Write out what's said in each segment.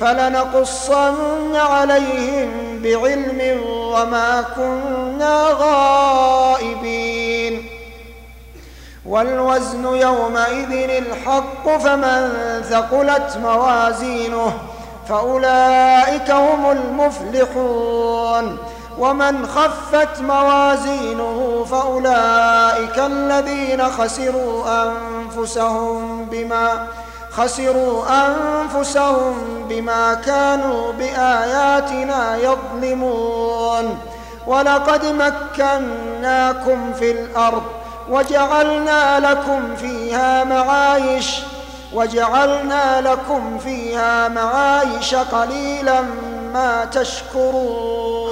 فلنقصن عليهم بعلم وما كنا غائبين. والوزن يومئذ الحق فمن ثقلت موازينه فأولئك هم المفلحون. ومن خفت موازينه فأولئك الذين خسروا أنفسهم بما أنفسهم بما كانوا بآياتنا يظلمون. ولقد مكناكم في الأرض وجعلنا لكم فيها معايش وجعلنا لكم فيها معايش قليلا ما تشكرون.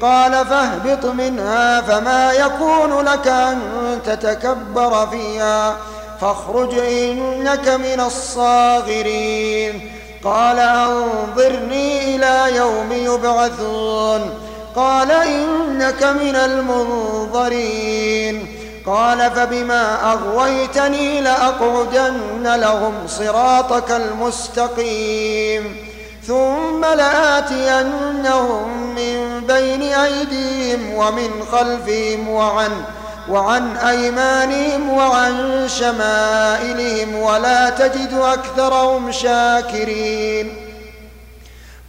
قال فاهبط منها فما يكون لك أن تتكبر فيها فاخرج إنك من الصاغرين قال أنظرني إلى يوم يبعثون قال إنك من المنظرين قال فبما أغويتني لأقعدن لهم صراطك المستقيم ثم لآتينهم من بين أيديهم ومن خلفهم وعن وعن أيمانهم وعن شمائلهم ولا تجد أكثرهم شاكرين.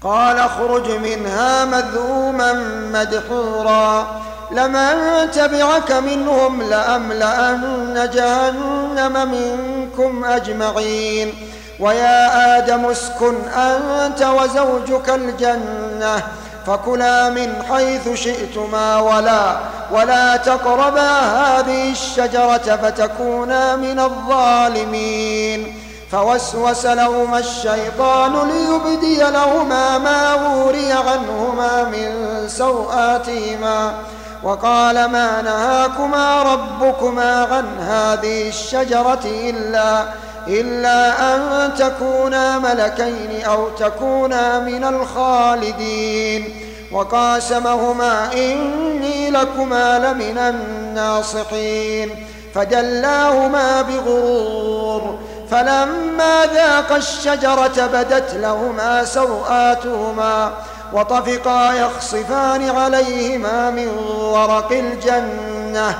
قال اخرج منها مذءوما مدحورا. لمن تبعك منهم لأملأن جهنم منكم أجمعين. ويا آدم اسكن أنت وزوجك الجنة فكلا من حيث شئتما ولا ولا تقربا هذه الشجرة فتكونا من الظالمين. فوسوس لهما الشيطان ليبدي لهما ما وري عنهما من سوآتهما وقال ما نهاكما ربكما عن هذه الشجرة إلا إلا أن تكونا ملكين أو تكونا من الخالدين. وقاسمهما إني لكما لمن الناصحين. فدلاهما بغرور فلما ذاقا الشجرة بدت لهما سوآتهما وطفقا يخصفان عليهما من ورق الجنة.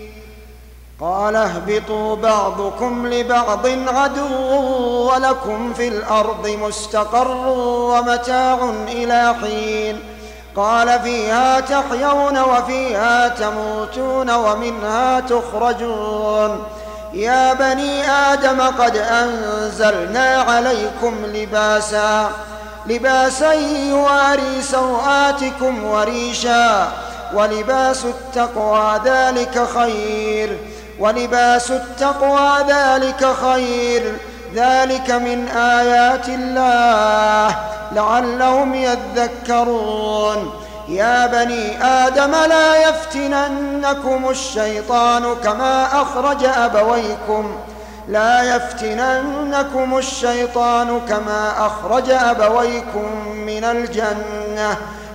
قال اهبطوا بعضكم لبعض عدو ولكم في الأرض مستقر ومتاع إلى حين قال فيها تحيون وفيها تموتون ومنها تخرجون يا بني آدم قد أنزلنا عليكم لباسا لباسا يواري سوآتكم وريشا ولباس التقوى ذلك خير ولباس التقوى ذلك خير. ذلك من آيات الله. لعلهم يذكرون. يا بني آدم لا يفتننكم الشيطان كما أخرج أبويكم. لا يفتننكم الشيطان كما أخرج أبويكم من الجنة.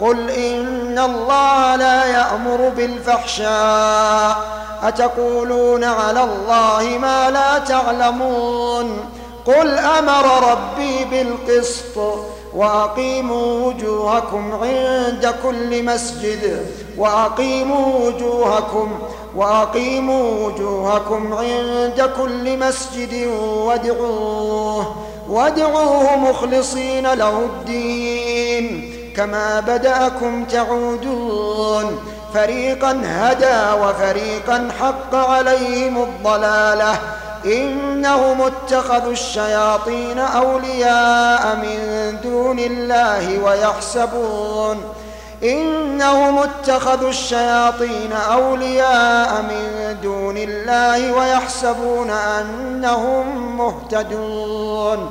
قل إن الله لا يأمر بالفحشاء. أتقولون على الله ما لا تعلمون. قل أمر ربي بالقسط وأقيموا وجوهكم عند كل مسجد. وأقيموا وجوهكم وأقيموا وجوهكم عند كل مسجد وادعوه. وادعوه مخلصين له الدين. كما بدأكم تعودون. فريقا هدى وفريقا حق عليهم الضلالة. إنهم اتخذوا الشياطين أولياء من دون الله ويحسبون. إنهم اتخذوا الشياطين أولياء من دون الله ويحسبون أنهم مهتدون.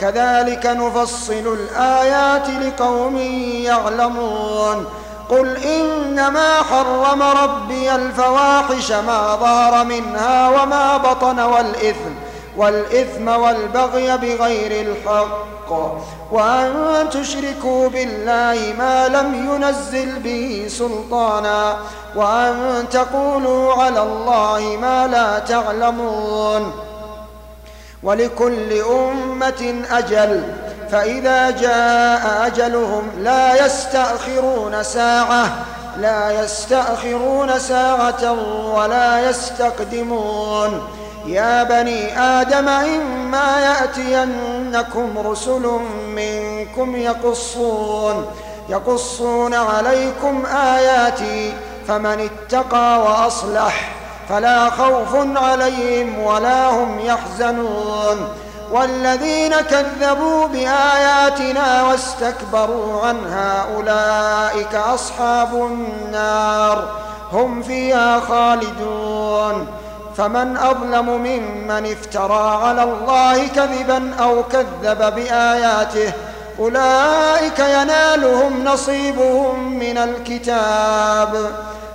كذلك نفصل الآيات لقوم يعلمون. قل إنما حرم ربي الفواحش ما ظهر منها وما بطن والإثم والإثم والبغي بغير الحق. وأن تشركوا بالله ما لم ينزل به سلطانا. وأن تقولوا على الله ما لا تعلمون. ولكل أمة أجل فإذا جاء أجلهم لا يستأخرون ساعة لا يستأخرون ساعة ولا يستقدمون. يا بني آدم إما يأتينكم رسل منكم يقصون يقصون عليكم آياتي فمن اتقى وأصلح. فلا خوف عليهم ولا هم يحزنون. والذين كذبوا بآياتنا واستكبروا عنها أولئك أصحاب النار. هم فيها خالدون. فمن أظلم ممن افترى على الله كذبا أو كذب بآياته أولئك ينالهم نصيبهم من الكتاب.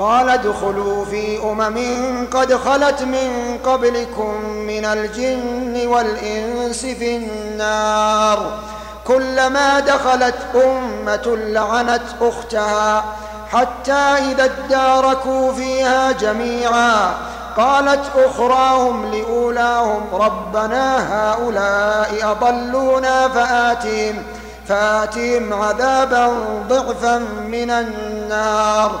قال ادخلوا في أمم قد خلت من قبلكم من الجن والإنس في النار. كلما دخلت أمة لعنت أختها حتى إذا اداركوا فيها جميعا. قالت أخراهم لأولاهم ربنا هؤلاء أضلونا فآتهم فآتهم عذابا ضعفا من النار.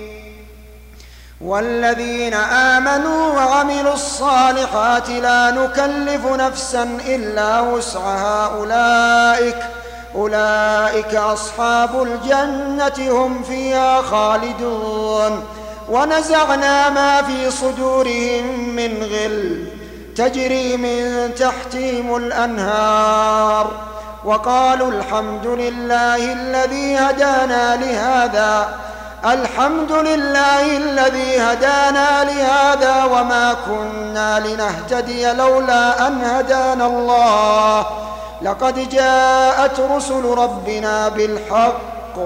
والذين آمنوا وعملوا الصالحات لا نكلف نفسا إلا وسعها. أولئك أولئك أصحاب الجنة هم فيها خالدون. ونزعنا ما في صدورهم من غل تجري من تحتهم الأنهار. وقالوا الحمد لله الذي هدانا لهذا. الحمد لله الذي هدانا لهذا وما كنا لنهتدي لولا أن هدانا الله. لقد جاءت رسل ربنا بالحق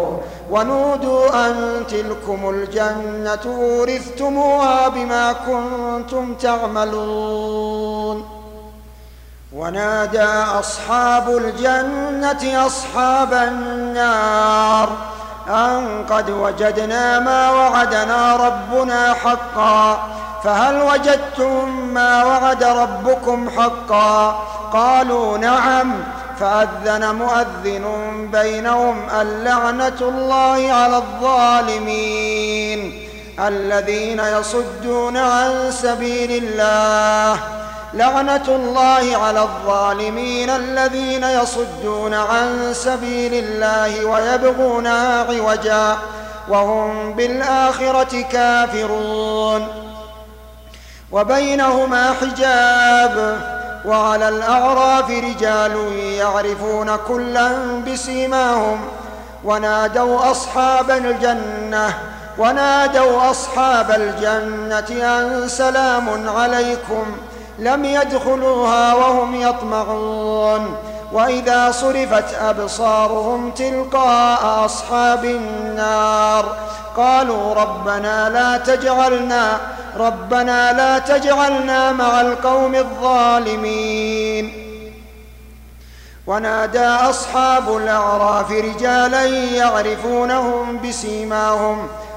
ونودوا أن تلكم الجنة أورثتموها بما كنتم تعملون. ونادى أصحاب الجنة أصحاب النار أن قد وجدنا ما وعدنا ربنا حقا. فهل وجدتم ما وعد ربكم حقا؟ قالوا نعم. فأذن مؤذن بينهم اللعنة الله على الظالمين الذين يصدون عن سبيل الله. لعنة الله على الظالمين الذين يصدون عن سبيل الله ويبغونها عوجا وهم بالآخرة كافرون. وبينهما حجاب وعلى الأعراف رجال يعرفون كلا بسيماهم. ونادوا أصحاب الجنة ونادوا أصحاب الجنة أن سلام عليكم. لم يدخلوها وهم يطمعون وإذا صرفت أبصارهم تلقاء أصحاب النار قالوا ربنا لا تجعلنا ربنا لا تجعلنا مع القوم الظالمين ونادى أصحاب الأعراف رجالا يعرفونهم بسيماهم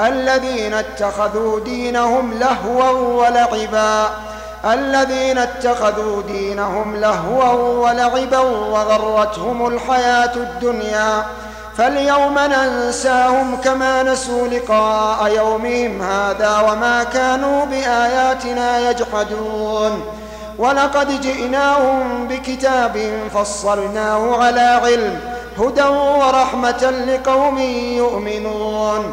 الذين اتخذوا دينهم لهوا ولعبا. الذين اتخذوا دينهم لهوا ولعبا وغرتهم الحياة الدنيا. فاليوم ننساهم كما نسوا لقاء يومهم هذا وما كانوا بآياتنا يجحدون. ولقد جئناهم بكتاب فصلناه على علم هدى ورحمة لقوم يؤمنون.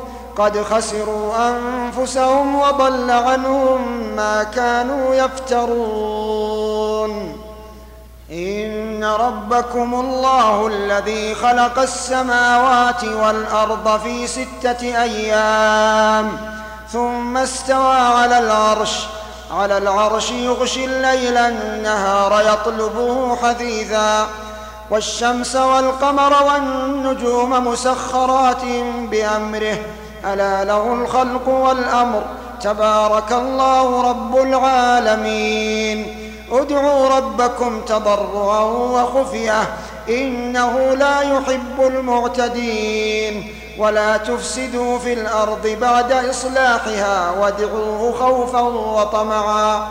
قد خسروا أنفسهم وضل عنهم ما كانوا يفترون. إن ربكم الله الذي خلق السماوات والأرض في ستة أيام ثم استوى على العرش على العرش يغشي الليل النهار يطلبه حثيثا. والشمس والقمر والنجوم مسخرات بأمره ألا له الخلق والأمر. تبارك الله رب العالمين. ادعوا ربكم تضرعا وخفية. إنه لا يحب المعتدين. ولا تفسدوا في الأرض بعد إصلاحها. وادعوه خوفا وطمعا.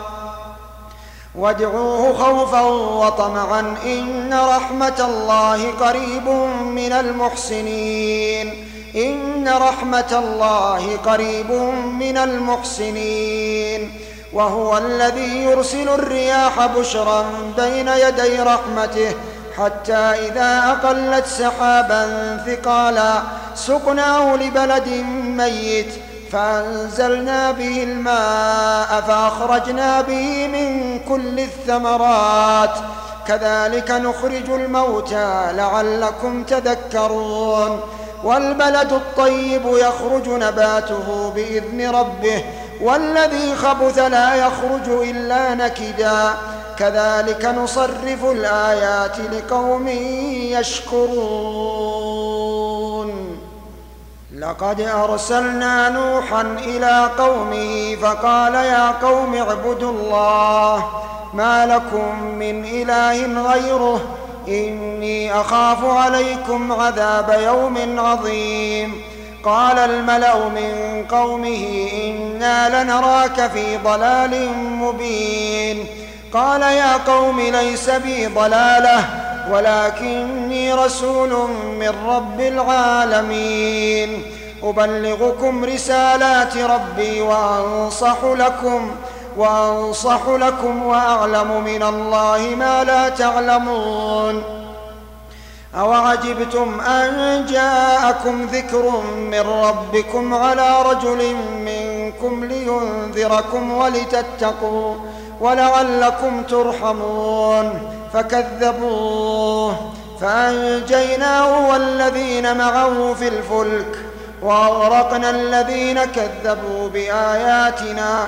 وادعوه خوفا وطمعا. إن رحمة الله قريب من المحسنين. إن رحمة الله قريب من المحسنين وهو الذي يرسل الرياح بشرا بين يدي رحمته حتى إذا أقلت سحابا ثقالا سقناه لبلد ميت فأنزلنا به الماء فأخرجنا به من كل الثمرات كذلك نخرج الموتى لعلكم تذكرون والبلد الطيب يخرج نباته بإذن ربه والذي خبث لا يخرج إلا نكدا. كذلك نصرف الآيات لقوم يشكرون. لقد أرسلنا نوحا إلى قومه فقال يا قوم اعبدوا الله ما لكم من إله غيره إني أخاف عليكم عذاب يوم عظيم. قال الملأ من قومه إنا لنراك في ضلال مبين. قال يا قوم ليس بي ضلالة ولكني رسول من رب العالمين. أبلغكم رسالات ربي وأنصح لكم وأنصح لكم وأعلم من الله ما لا تعلمون. أوعجبتم أن جاءكم ذكر من ربكم على رجل منكم لينذركم ولتتقوا ولعلكم ترحمون. فكذبوه. فأنجيناه والذين معه في الفلك وأغرقنا الذين كذبوا بآياتنا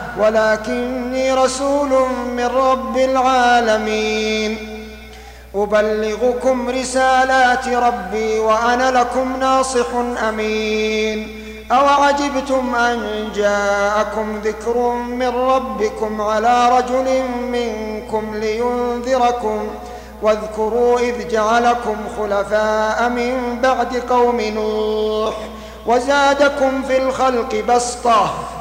ولكني رسول من رب العالمين. أبلغكم رسالات ربي وأنا لكم ناصح أمين. أوعجبتم أن جاءكم ذكر من ربكم على رجل منكم لينذركم واذكروا إذ جعلكم خلفاء من بعد قوم نوح وزادكم في الخلق بسطة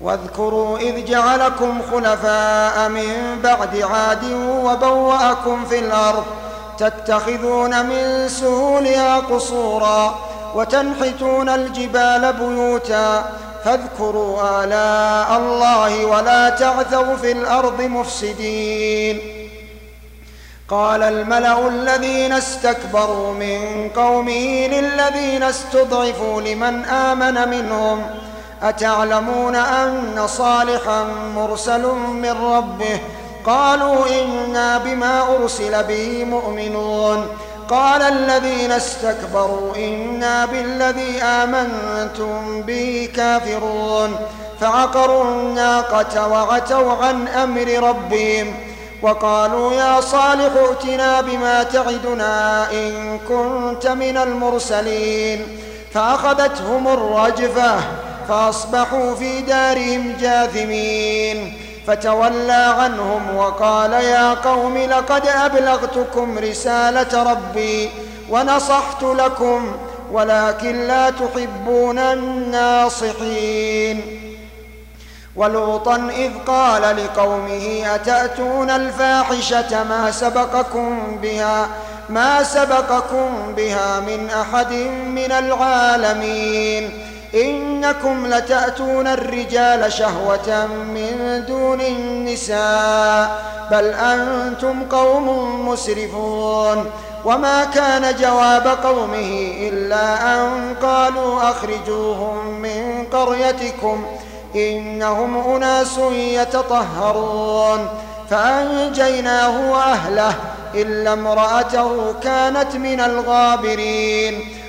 واذكروا إذ جعلكم خلفاء من بعد عاد وبوأكم في الأرض تتخذون من سهولها قصورا وتنحتون الجبال بيوتا فاذكروا آلاء الله ولا تعثوا في الأرض مفسدين. قال الملأ الذين استكبروا من قومه للذين استضعفوا لمن آمن منهم أتعلمون أن صالحا مرسل من ربه؟ قالوا إنا بما أرسل به مؤمنون. قال الذين استكبروا إنا بالذي آمنتم به كافرون. فعقروا الناقة وعتوا عن أمر ربهم. وقالوا يا صالح ائتنا بما تعدنا إن كنت من المرسلين. فأخذتهم الرجفة. فأصبحوا في دارهم جاثمين. فتولى عنهم وقال يا قوم لقد أبلغتكم رسالة ربي ونصحت لكم ولكن لا تحبون الناصحين. ولوطا إذ قال لقومه أتأتون الفاحشة ما سبقكم بها ما سبقكم بها من أحد من العالمين؟ إنكم لتأتون الرجال شهوة من دون النساء بل أنتم قوم مسرفون. وما كان جواب قومه إلا أن قالوا أخرجوهم من قريتكم إنهم أناس يتطهرون. فأنجيناه وأهله إلا امرأته كانت من الغابرين.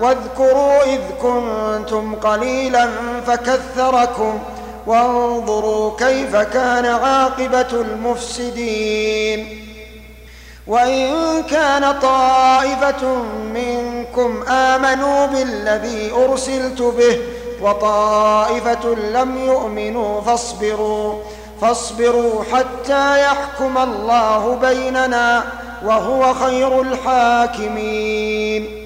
واذكروا إذ كنتم قليلا فكثركم وانظروا كيف كان عاقبة المفسدين. وإن كان طائفة منكم آمنوا بالذي أرسلت به وطائفة لم يؤمنوا فاصبروا فاصبروا حتى يحكم الله بيننا وهو خير الحاكمين.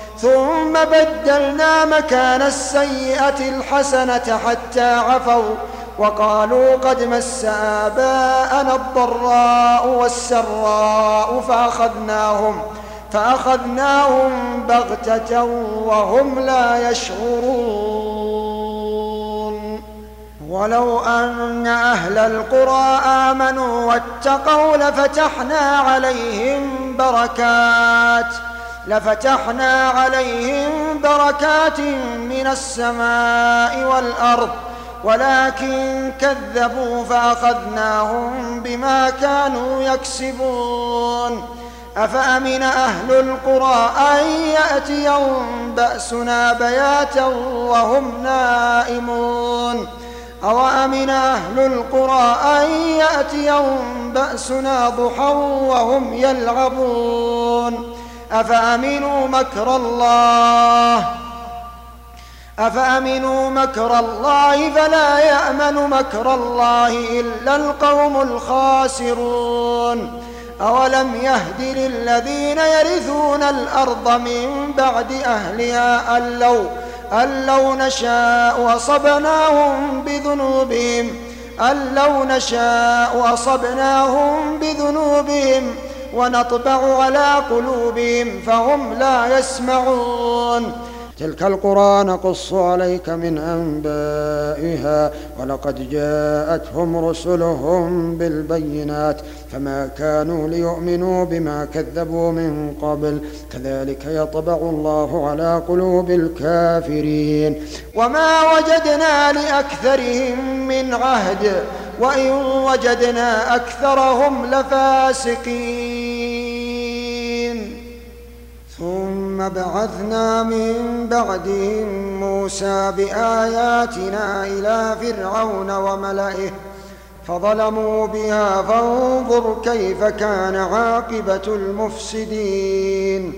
ثم بدلنا مكان السيئة الحسنة حتى عفوا وقالوا قد مس آباءنا الضراء والسراء فأخذناهم فأخذناهم بغتة وهم لا يشعرون. ولو أن أهل القرى آمنوا واتقوا لفتحنا عليهم بركات. لفتحنا عليهم بركات من السماء والأرض ولكن كذبوا فأخذناهم بما كانوا يكسبون. أفأمن أهل القرى أن يأتيهم بأسنا بياتا وهم نائمون؟ أوأمن أهل القرى أن يأتيهم بأسنا ضحى وهم يلعبون؟ أفأمنوا مكر الله؟ أفأمنوا مكر الله فلا يأمن مكر الله إلا القوم الخاسرون؟ أولم يهد للذين يرثون الأرض من بعد أهلها أن لو, أن لو نشاء أصبناهم بذنوبهم أن لو نشاء أصبناهم بذنوبهم ونطبع على قلوبهم فهم لا يسمعون. تلك القرى نقص عليك من أنبائها ولقد جاءتهم رسلهم بالبينات فما كانوا ليؤمنوا بما كذبوا من قبل كذلك يطبع الله على قلوب الكافرين. وما وجدنا لأكثرهم من عهد وإن وجدنا أكثرهم لفاسقين. ثم بعثنا من بعدهم موسى بآياتنا إلى فرعون وملئه فظلموا بها فانظر كيف كان عاقبة المفسدين.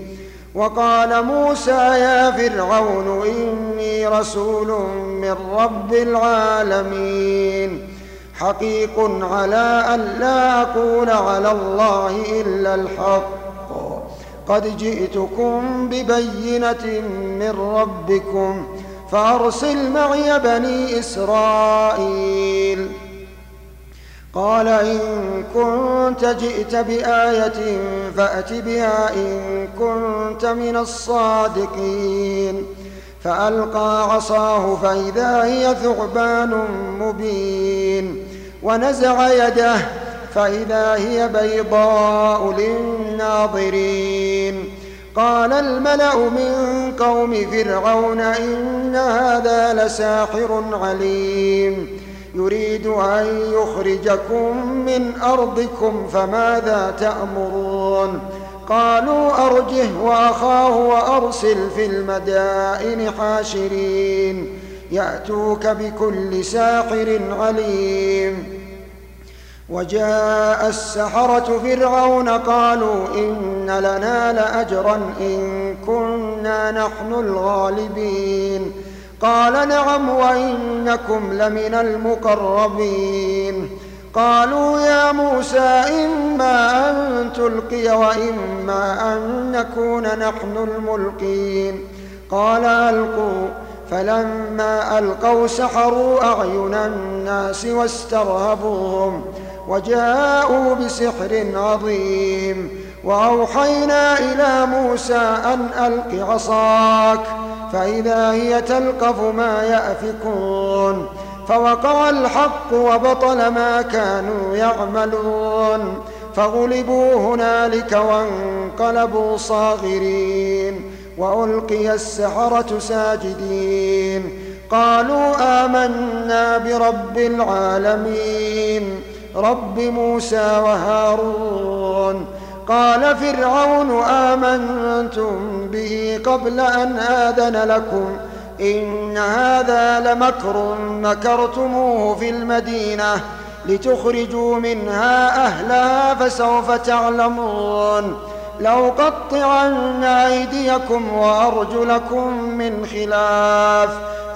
وقال موسى يا فرعون إني رسول من رب العالمين. حقيق على أن لا أقول على الله إلا الحق. قد جئتكم ببينة من ربكم فأرسل معي بني إسرائيل. قال إن كنت جئت بآية فأت بها إن كنت من الصادقين. فألقى عصاه فإذا هي ثعبان مبين ونزع يده فإذا هي بيضاء للناظرين. قال الملأ من قوم فرعون إن هذا لساحر عليم. يريد أن يخرجكم من أرضكم فماذا تأمرون؟ قالوا أرجه وأخاه وأرسل في المدائن حاشرين. يأتوك بكل ساحر عليم. وجاء السحرة فرعون قالوا إن لنا لأجرا إن كنا نحن الغالبين. قال نعم وإنكم لمن المقربين. قالوا يا موسى إما أن تلقي وإما أن نكون نحن الملقين. قال ألقوا. فلما ألقوا سحروا أعين الناس واسترهبوهم. وجاءوا بسحر عظيم. وأوحينا إلى موسى أن ألق عصاك فإذا هي تلقف ما يأفكون. فوقع الحق وبطل ما كانوا يعملون. فغلبوا هنالك وانقلبوا صاغرين. وألقي السحرة ساجدين. قالوا آمنا برب العالمين. رب موسى وهارون قال فرعون آمنتم به قبل أن آذن لكم إن هذا لمكر مكرتموه في المدينة لتخرجوا منها أهلها فسوف تعلمون لأقطعن أيديكم وأرجلكم من خلاف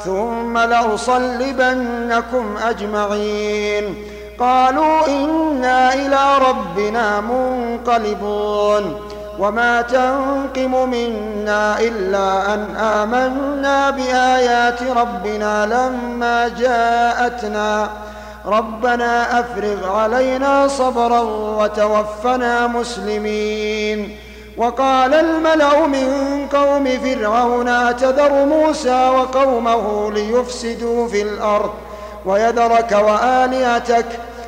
ثم لأصلبنكم أجمعين قالوا إنا إلى ربنا منقلبون وما تنقم منا إلا أن آمنا بآيات ربنا لما جاءتنا. ربنا أفرغ علينا صبرا وتوفنا مسلمين. وقال الملأ من قوم فرعون أتذر موسى وقومه ليفسدوا في الأرض ويذرك وآلهتك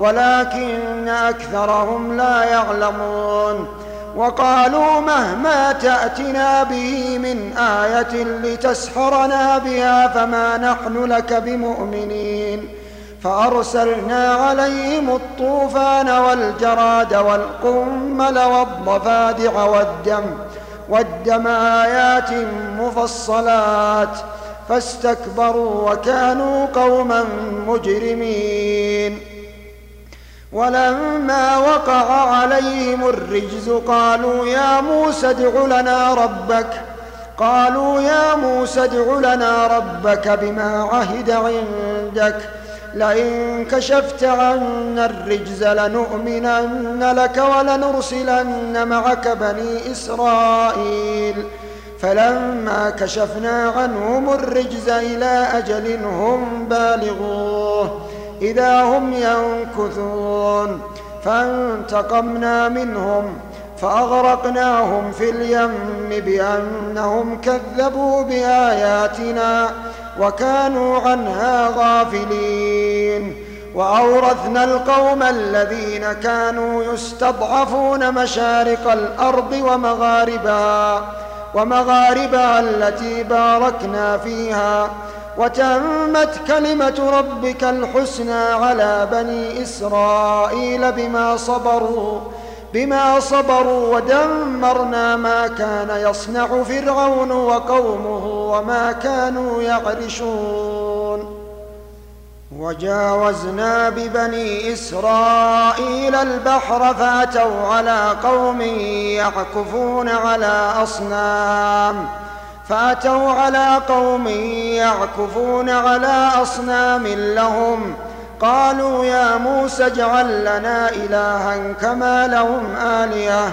ولكن أكثرهم لا يعلمون وقالوا مهما تأتنا به من آية لتسحرنا بها فما نحن لك بمؤمنين فأرسلنا عليهم الطوفان والجراد والقمل والضفادع والدم والدم آيات مفصلات فاستكبروا وكانوا قوما مجرمين ولما وقع عليهم الرجز قالوا يا موسى ادع لنا ربك. قالوا يا موسى ادع لنا ربك بما عهد عندك. لئن كشفت عنا الرجز لنؤمنن لك ولنرسلن معك بني إسرائيل. فلما كشفنا عنهم الرجز إلى أجل هم بالغوه إذا هم ينكثون فانتقمنا منهم فأغرقناهم في اليم بأنهم كذبوا بآياتنا وكانوا عنها غافلين. وأورثنا القوم الذين كانوا يستضعفون مشارق الأرض ومغاربها ومغاربها التي باركنا فيها وتمت كلمة ربك الحسنى على بني إسرائيل بما صبروا بما صبروا ودمرنا ما كان يصنع فرعون وقومه وما كانوا يعرشون. وجاوزنا ببني إسرائيل البحر فأتوا على قوم يعكفون على أصنام. فأتوا على قوم يعكفون على أصنام لهم. قالوا يا موسى اجعل لنا إلها كما لهم آلهة.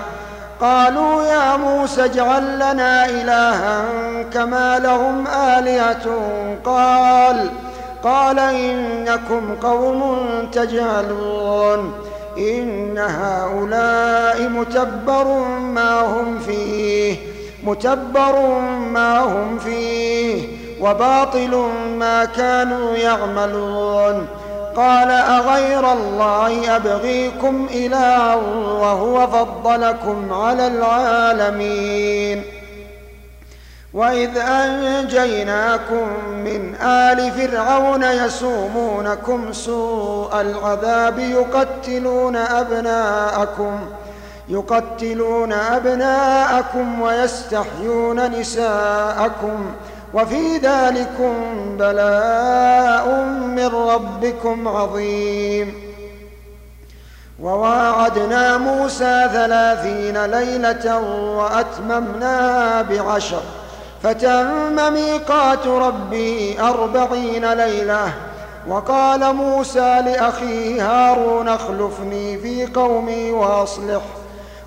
قالوا يا موسى اجعل لنا إلها كما لهم آلهة. قال قال إنكم قوم تجهلون. إن هؤلاء متبر ما هم فيه. متبر ما هم فيه وباطل ما كانوا يعملون قال أغير الله أبغيكم إلها وهو فضلكم على العالمين وإذ أنجيناكم من آل فرعون يسومونكم سوء العذاب يقتلون أبناءكم يقتلون أبناءكم ويستحيون نساءكم وفي ذلكم بلاء من ربكم عظيم. وواعدنا موسى ثلاثين ليلة وأتممنا بعشر فتم ميقات ربي أربعين ليلة. وقال موسى لأخيه هارون اخلفني في قومي وأصلح.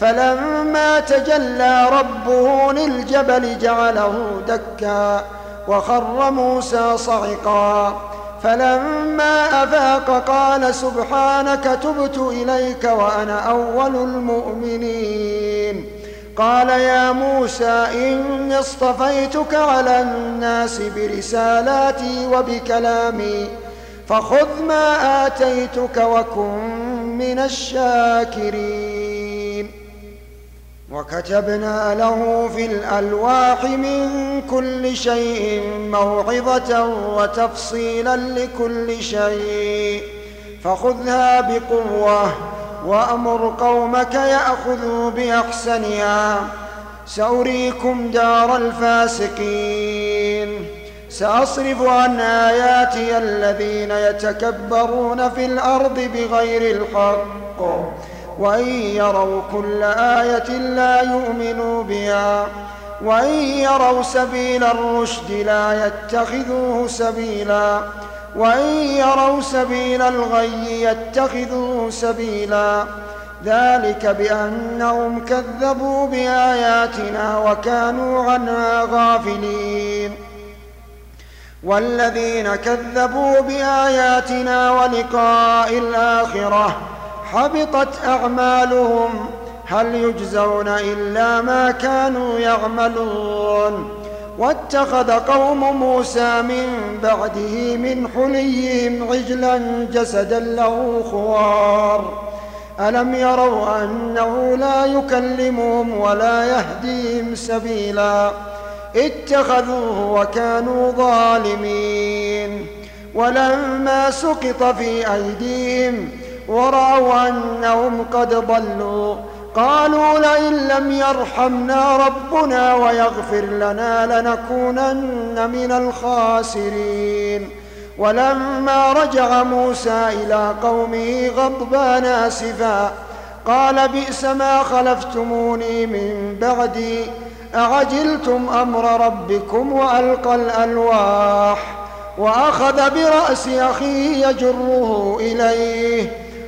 فلما تجلى ربه للجبل جعله دكا وخر موسى صعقا فلما أفاق قال سبحانك تبت إليك وأنا أول المؤمنين. قال يا موسى إني اصطفيتك على الناس برسالاتي وبكلامي فخذ ما آتيتك وكن من الشاكرين. وكتبنا له في الألواح من كل شيء موعظة وتفصيلا لكل شيء. فخذها بقوة وأمر قومك يأخذوا بأحسنها. سأريكم دار الفاسقين. سأصرف عن آياتي الذين يتكبرون في الأرض بغير الحق. وإن يروا كل آية لا يؤمنوا بها وإن يروا سبيل الرشد لا يتخذوه سبيلا وإن يروا سبيل الغي يتخذوه سبيلا ذلك بأنهم كذبوا بآياتنا وكانوا عنها غافلين والذين كذبوا بآياتنا ولقاء الآخرة حبطت أعمالهم. هل يجزون إلا ما كانوا يعملون. واتخذ قوم موسى من بعده من حليهم عجلا جسدا له خوار. ألم يروا أنه لا يكلمهم ولا يهديهم سبيلا. اتخذوه وكانوا ظالمين. ولما سقط في أيديهم ورأوا أنهم قد ضلوا. قالوا لئن لم يرحمنا ربنا ويغفر لنا لنكونن من الخاسرين. ولما رجع موسى إلى قومه غضبان آسفا قال بئس ما خلفتموني من بعدي أعجلتم أمر ربكم وألقى الألواح وأخذ برأس أخيه يجره إليه.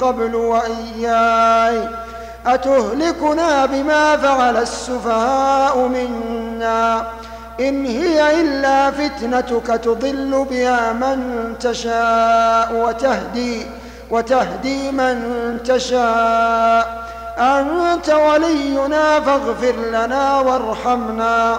قبل وإياي. أتهلكنا بما فعل السفهاء منا؟ إن هي إلا فتنتك تضل بها من تشاء وتهدي وتهدي من تشاء. أنت ولينا فاغفر لنا وارحمنا.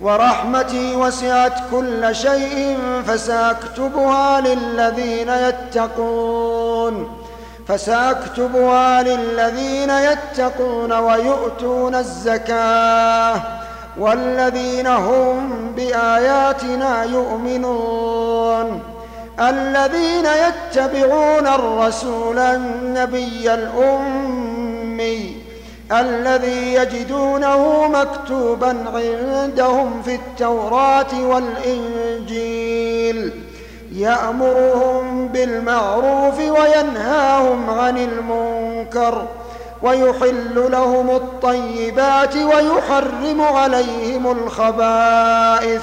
ورحمتي وسعت كل شيء فسأكتبها للذين يتقون فسأكتبها للذين يتقون ويؤتون الزكاة والذين هم بآياتنا يؤمنون. الذين يتبعون الرسول النبي الأمي الذي يجدونه مكتوبا عندهم في التوراة والإنجيل. يأمرهم بالمعروف وينهاهم عن المنكر ويحل لهم الطيبات ويحرم عليهم الخبائث.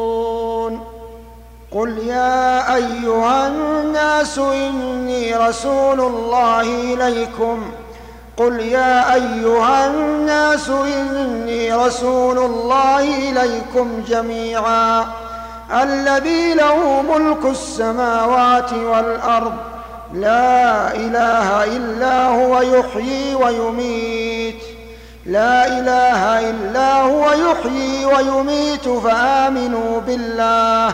قل يا أيها الناس إني رسول الله إليكم قل يا أيها الناس إني رسول الله إليكم جميعا الذي له ملك السماوات والأرض لا إله إلا هو يحيي ويميت لا إله إلا هو يحيي ويميت فآمنوا بالله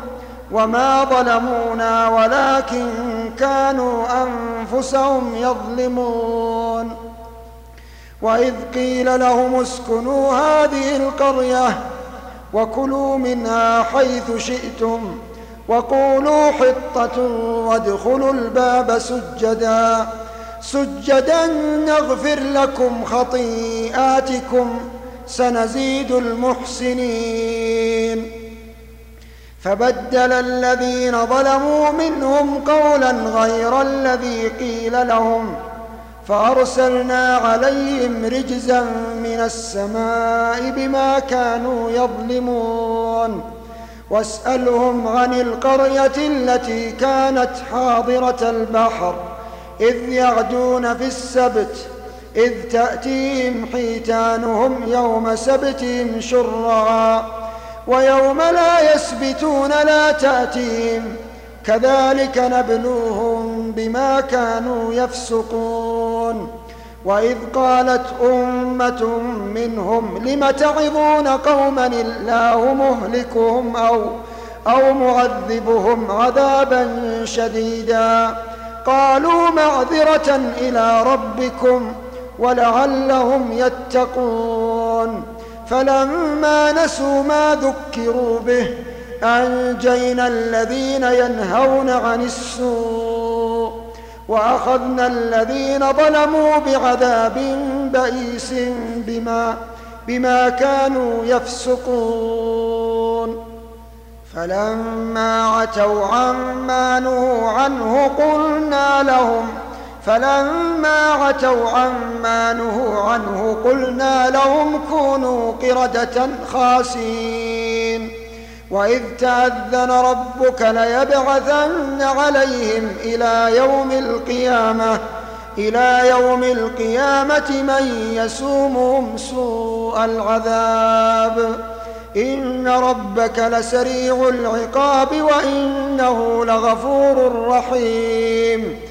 وما ظلمونا ولكن كانوا أنفسهم يظلمون. وإذ قيل لهم اسكنوا هذه القرية وكلوا منها حيث شئتم وقولوا حطة وادخلوا الباب سجدا. سجدا نغفر لكم خطيئاتكم سنزيد المحسنين. فبدل الذين ظلموا منهم قولا غير الذي قيل لهم فأرسلنا عليهم رجزا من السماء بما كانوا يظلمون. واسألهم عن القرية التي كانت حاضرة البحر إذ يعدون في السبت إذ تأتيهم حيتانهم يوم سبتهم شرعا. ويوم لا يسبتون لا تأتيهم كذلك نبلوهم بما كانوا يفسقون وإذ قالت أمة منهم لم تعظون قوما الله مهلكهم أو أو معذبهم عذابا شديدا قالوا معذرة إلى ربكم ولعلهم يتقون فلما نسوا ما ذكروا به أنجينا الذين ينهون عن السوء وأخذنا الذين ظلموا بعذاب بئيس بما بما كانوا يفسقون. فلما عتوا عما نهوا عنه قلنا لهم فلما عتوا عما نهوا عنه قلنا لهم كونوا قردة خاسين. وإذ تأذن ربك ليبعثن عليهم إلى يوم القيامة إلى يوم القيامة من يسومهم سوء العذاب. إن ربك لسريع العقاب وإنه لغفور رحيم.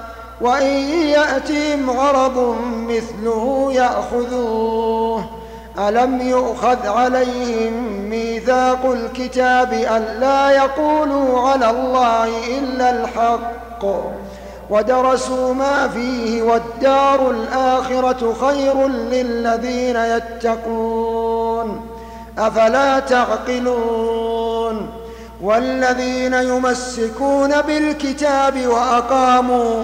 وإن ياتهم عرض مثله يأخذوه. ألم يؤخذ عليهم ميثاق الكتاب الا يقولوا على الله إلا الحق ودرسوا ما فيه والدار الآخرة خير للذين يتقون. أفلا تعقلون؟ والذين يمسكون بالكتاب وأقاموا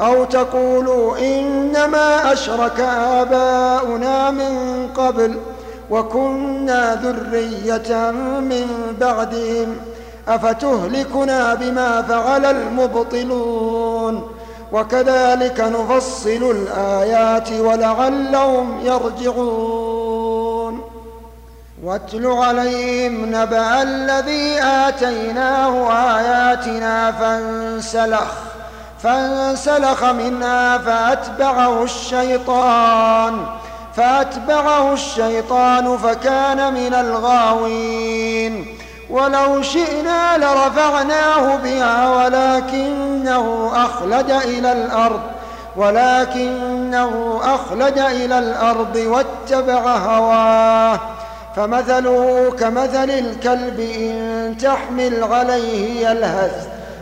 أو تقولوا إنما أشرك آباؤنا من قبل وكنا ذرية من بعدهم أفتهلكنا بما فعل المبطلون وكذلك نفصل الآيات ولعلهم يرجعون واتل عليهم نبأ الذي آتيناه آياتنا فانسلخ فانسلخ منها فأتبعه الشيطان فأتبعه الشيطان فكان من الغاوين. ولو شئنا لرفعناه بها ولكنه أخلد إلى الأرض ولكنه أخلد إلى الأرض واتبع هواه. فمثله كمثل الكلب إن تحمل عليه يلهث.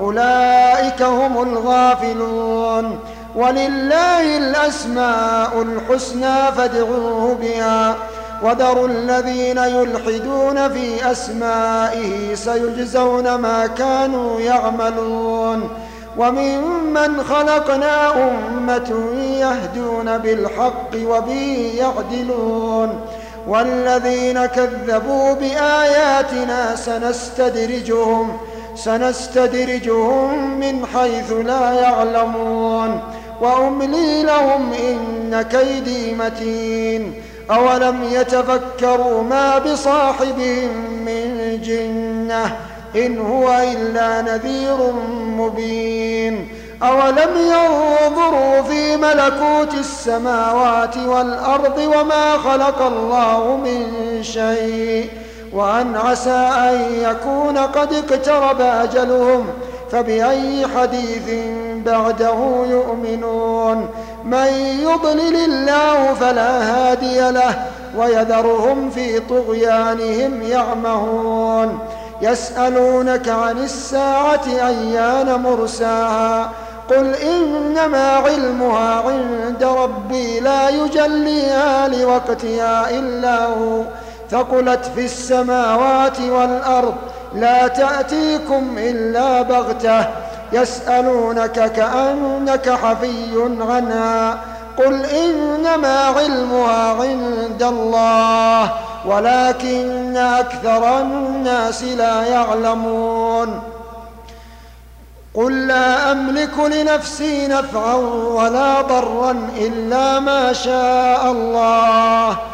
أولئك هم الغافلون ولله الأسماء الحسنى فادعوه بها وذروا الذين يلحدون في أسمائه سيجزون ما كانوا يعملون وممن خلقنا أمة يهدون بالحق وبه يعدلون والذين كذبوا بآياتنا سنستدرجهم سنستدرجهم من حيث لا يعلمون. وأملي لهم إن كيدي متين. أولم يتفكروا ما بصاحبهم من جنة إن هو إلا نذير مبين. أولم ينظروا في ملكوت السماوات والأرض وما خلق الله من شيء وأن عسى أن يكون قد اقترب أجلهم فبأي حديث بعده يؤمنون؟ من يضلل الله فلا هادي له ويذرهم في طغيانهم يعمهون. يسألونك عن الساعة أيان مرساها؟ قل إنما علمها عند ربي لا يجليها لوقتها إلا هو. ثقلت في السماوات والأرض لا تأتيكم إلا بغتة. يسألونك كأنك حفي عنها قل إنما علمها عند الله ولكن أكثر الناس لا يعلمون. قل لا أملك لنفسي نفعا ولا ضرا إلا ما شاء الله.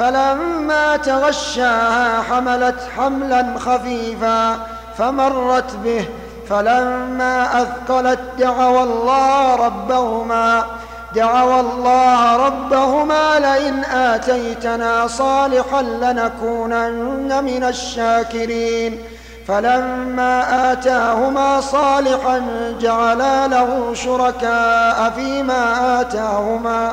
فلما تغشاها حملت حملا خفيفا فمرت به فلما أثقلت دعوا الله ربهما دعوا الله ربهما لئن آتيتنا صالحا لنكونن من الشاكرين. فلما آتاهما صالحا جعلا له شركاء فيما آتاهما.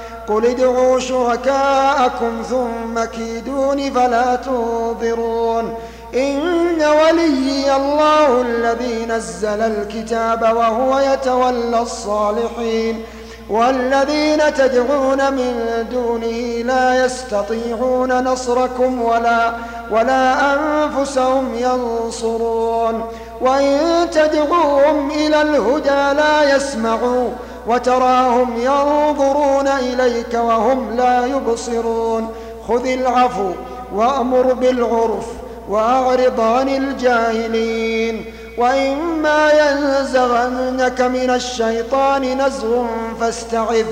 قل ادعوا شركاءكم ثم كيدون فلا تنظرون. إن وليي الله الذي نزل الكتاب وهو يتولى الصالحين. والذين تدعون من دونه لا يستطيعون نصركم ولا ولا أنفسهم ينصرون. وإن تدعوهم إلى الهدى لا يسمعوا وتراهم ينظرون إليك وهم لا يبصرون. خذ العفو وأمر بالعرف وأعرض عن الجاهلين. وإما ينزغنك من الشيطان نزغ فاستعذ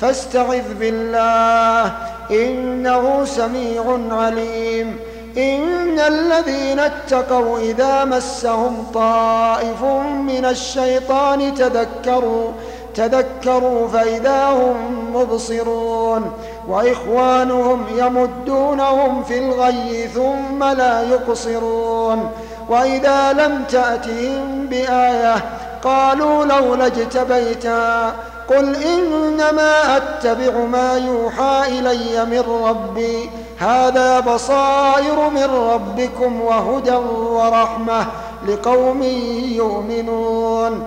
فاستعذ بالله. إنه سميع عليم. إن الذين اتقوا إذا مسهم طائف من الشيطان تذكروا تذكروا فإذا هم مبصرون وإخوانهم يمدونهم في الغي ثم لا يقصرون وإذا لم تأتهم بآية قالوا لولا اجتبيتها قل إنما أتبع ما يوحى إلي من ربي هذا بصائر من ربكم وهدى ورحمة لقوم يؤمنون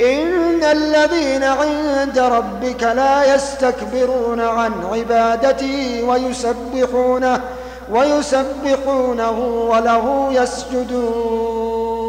إن الذين عند ربك لا يستكبرون عن عبادته ويسبحونه ويسبحونه وله يسجدون.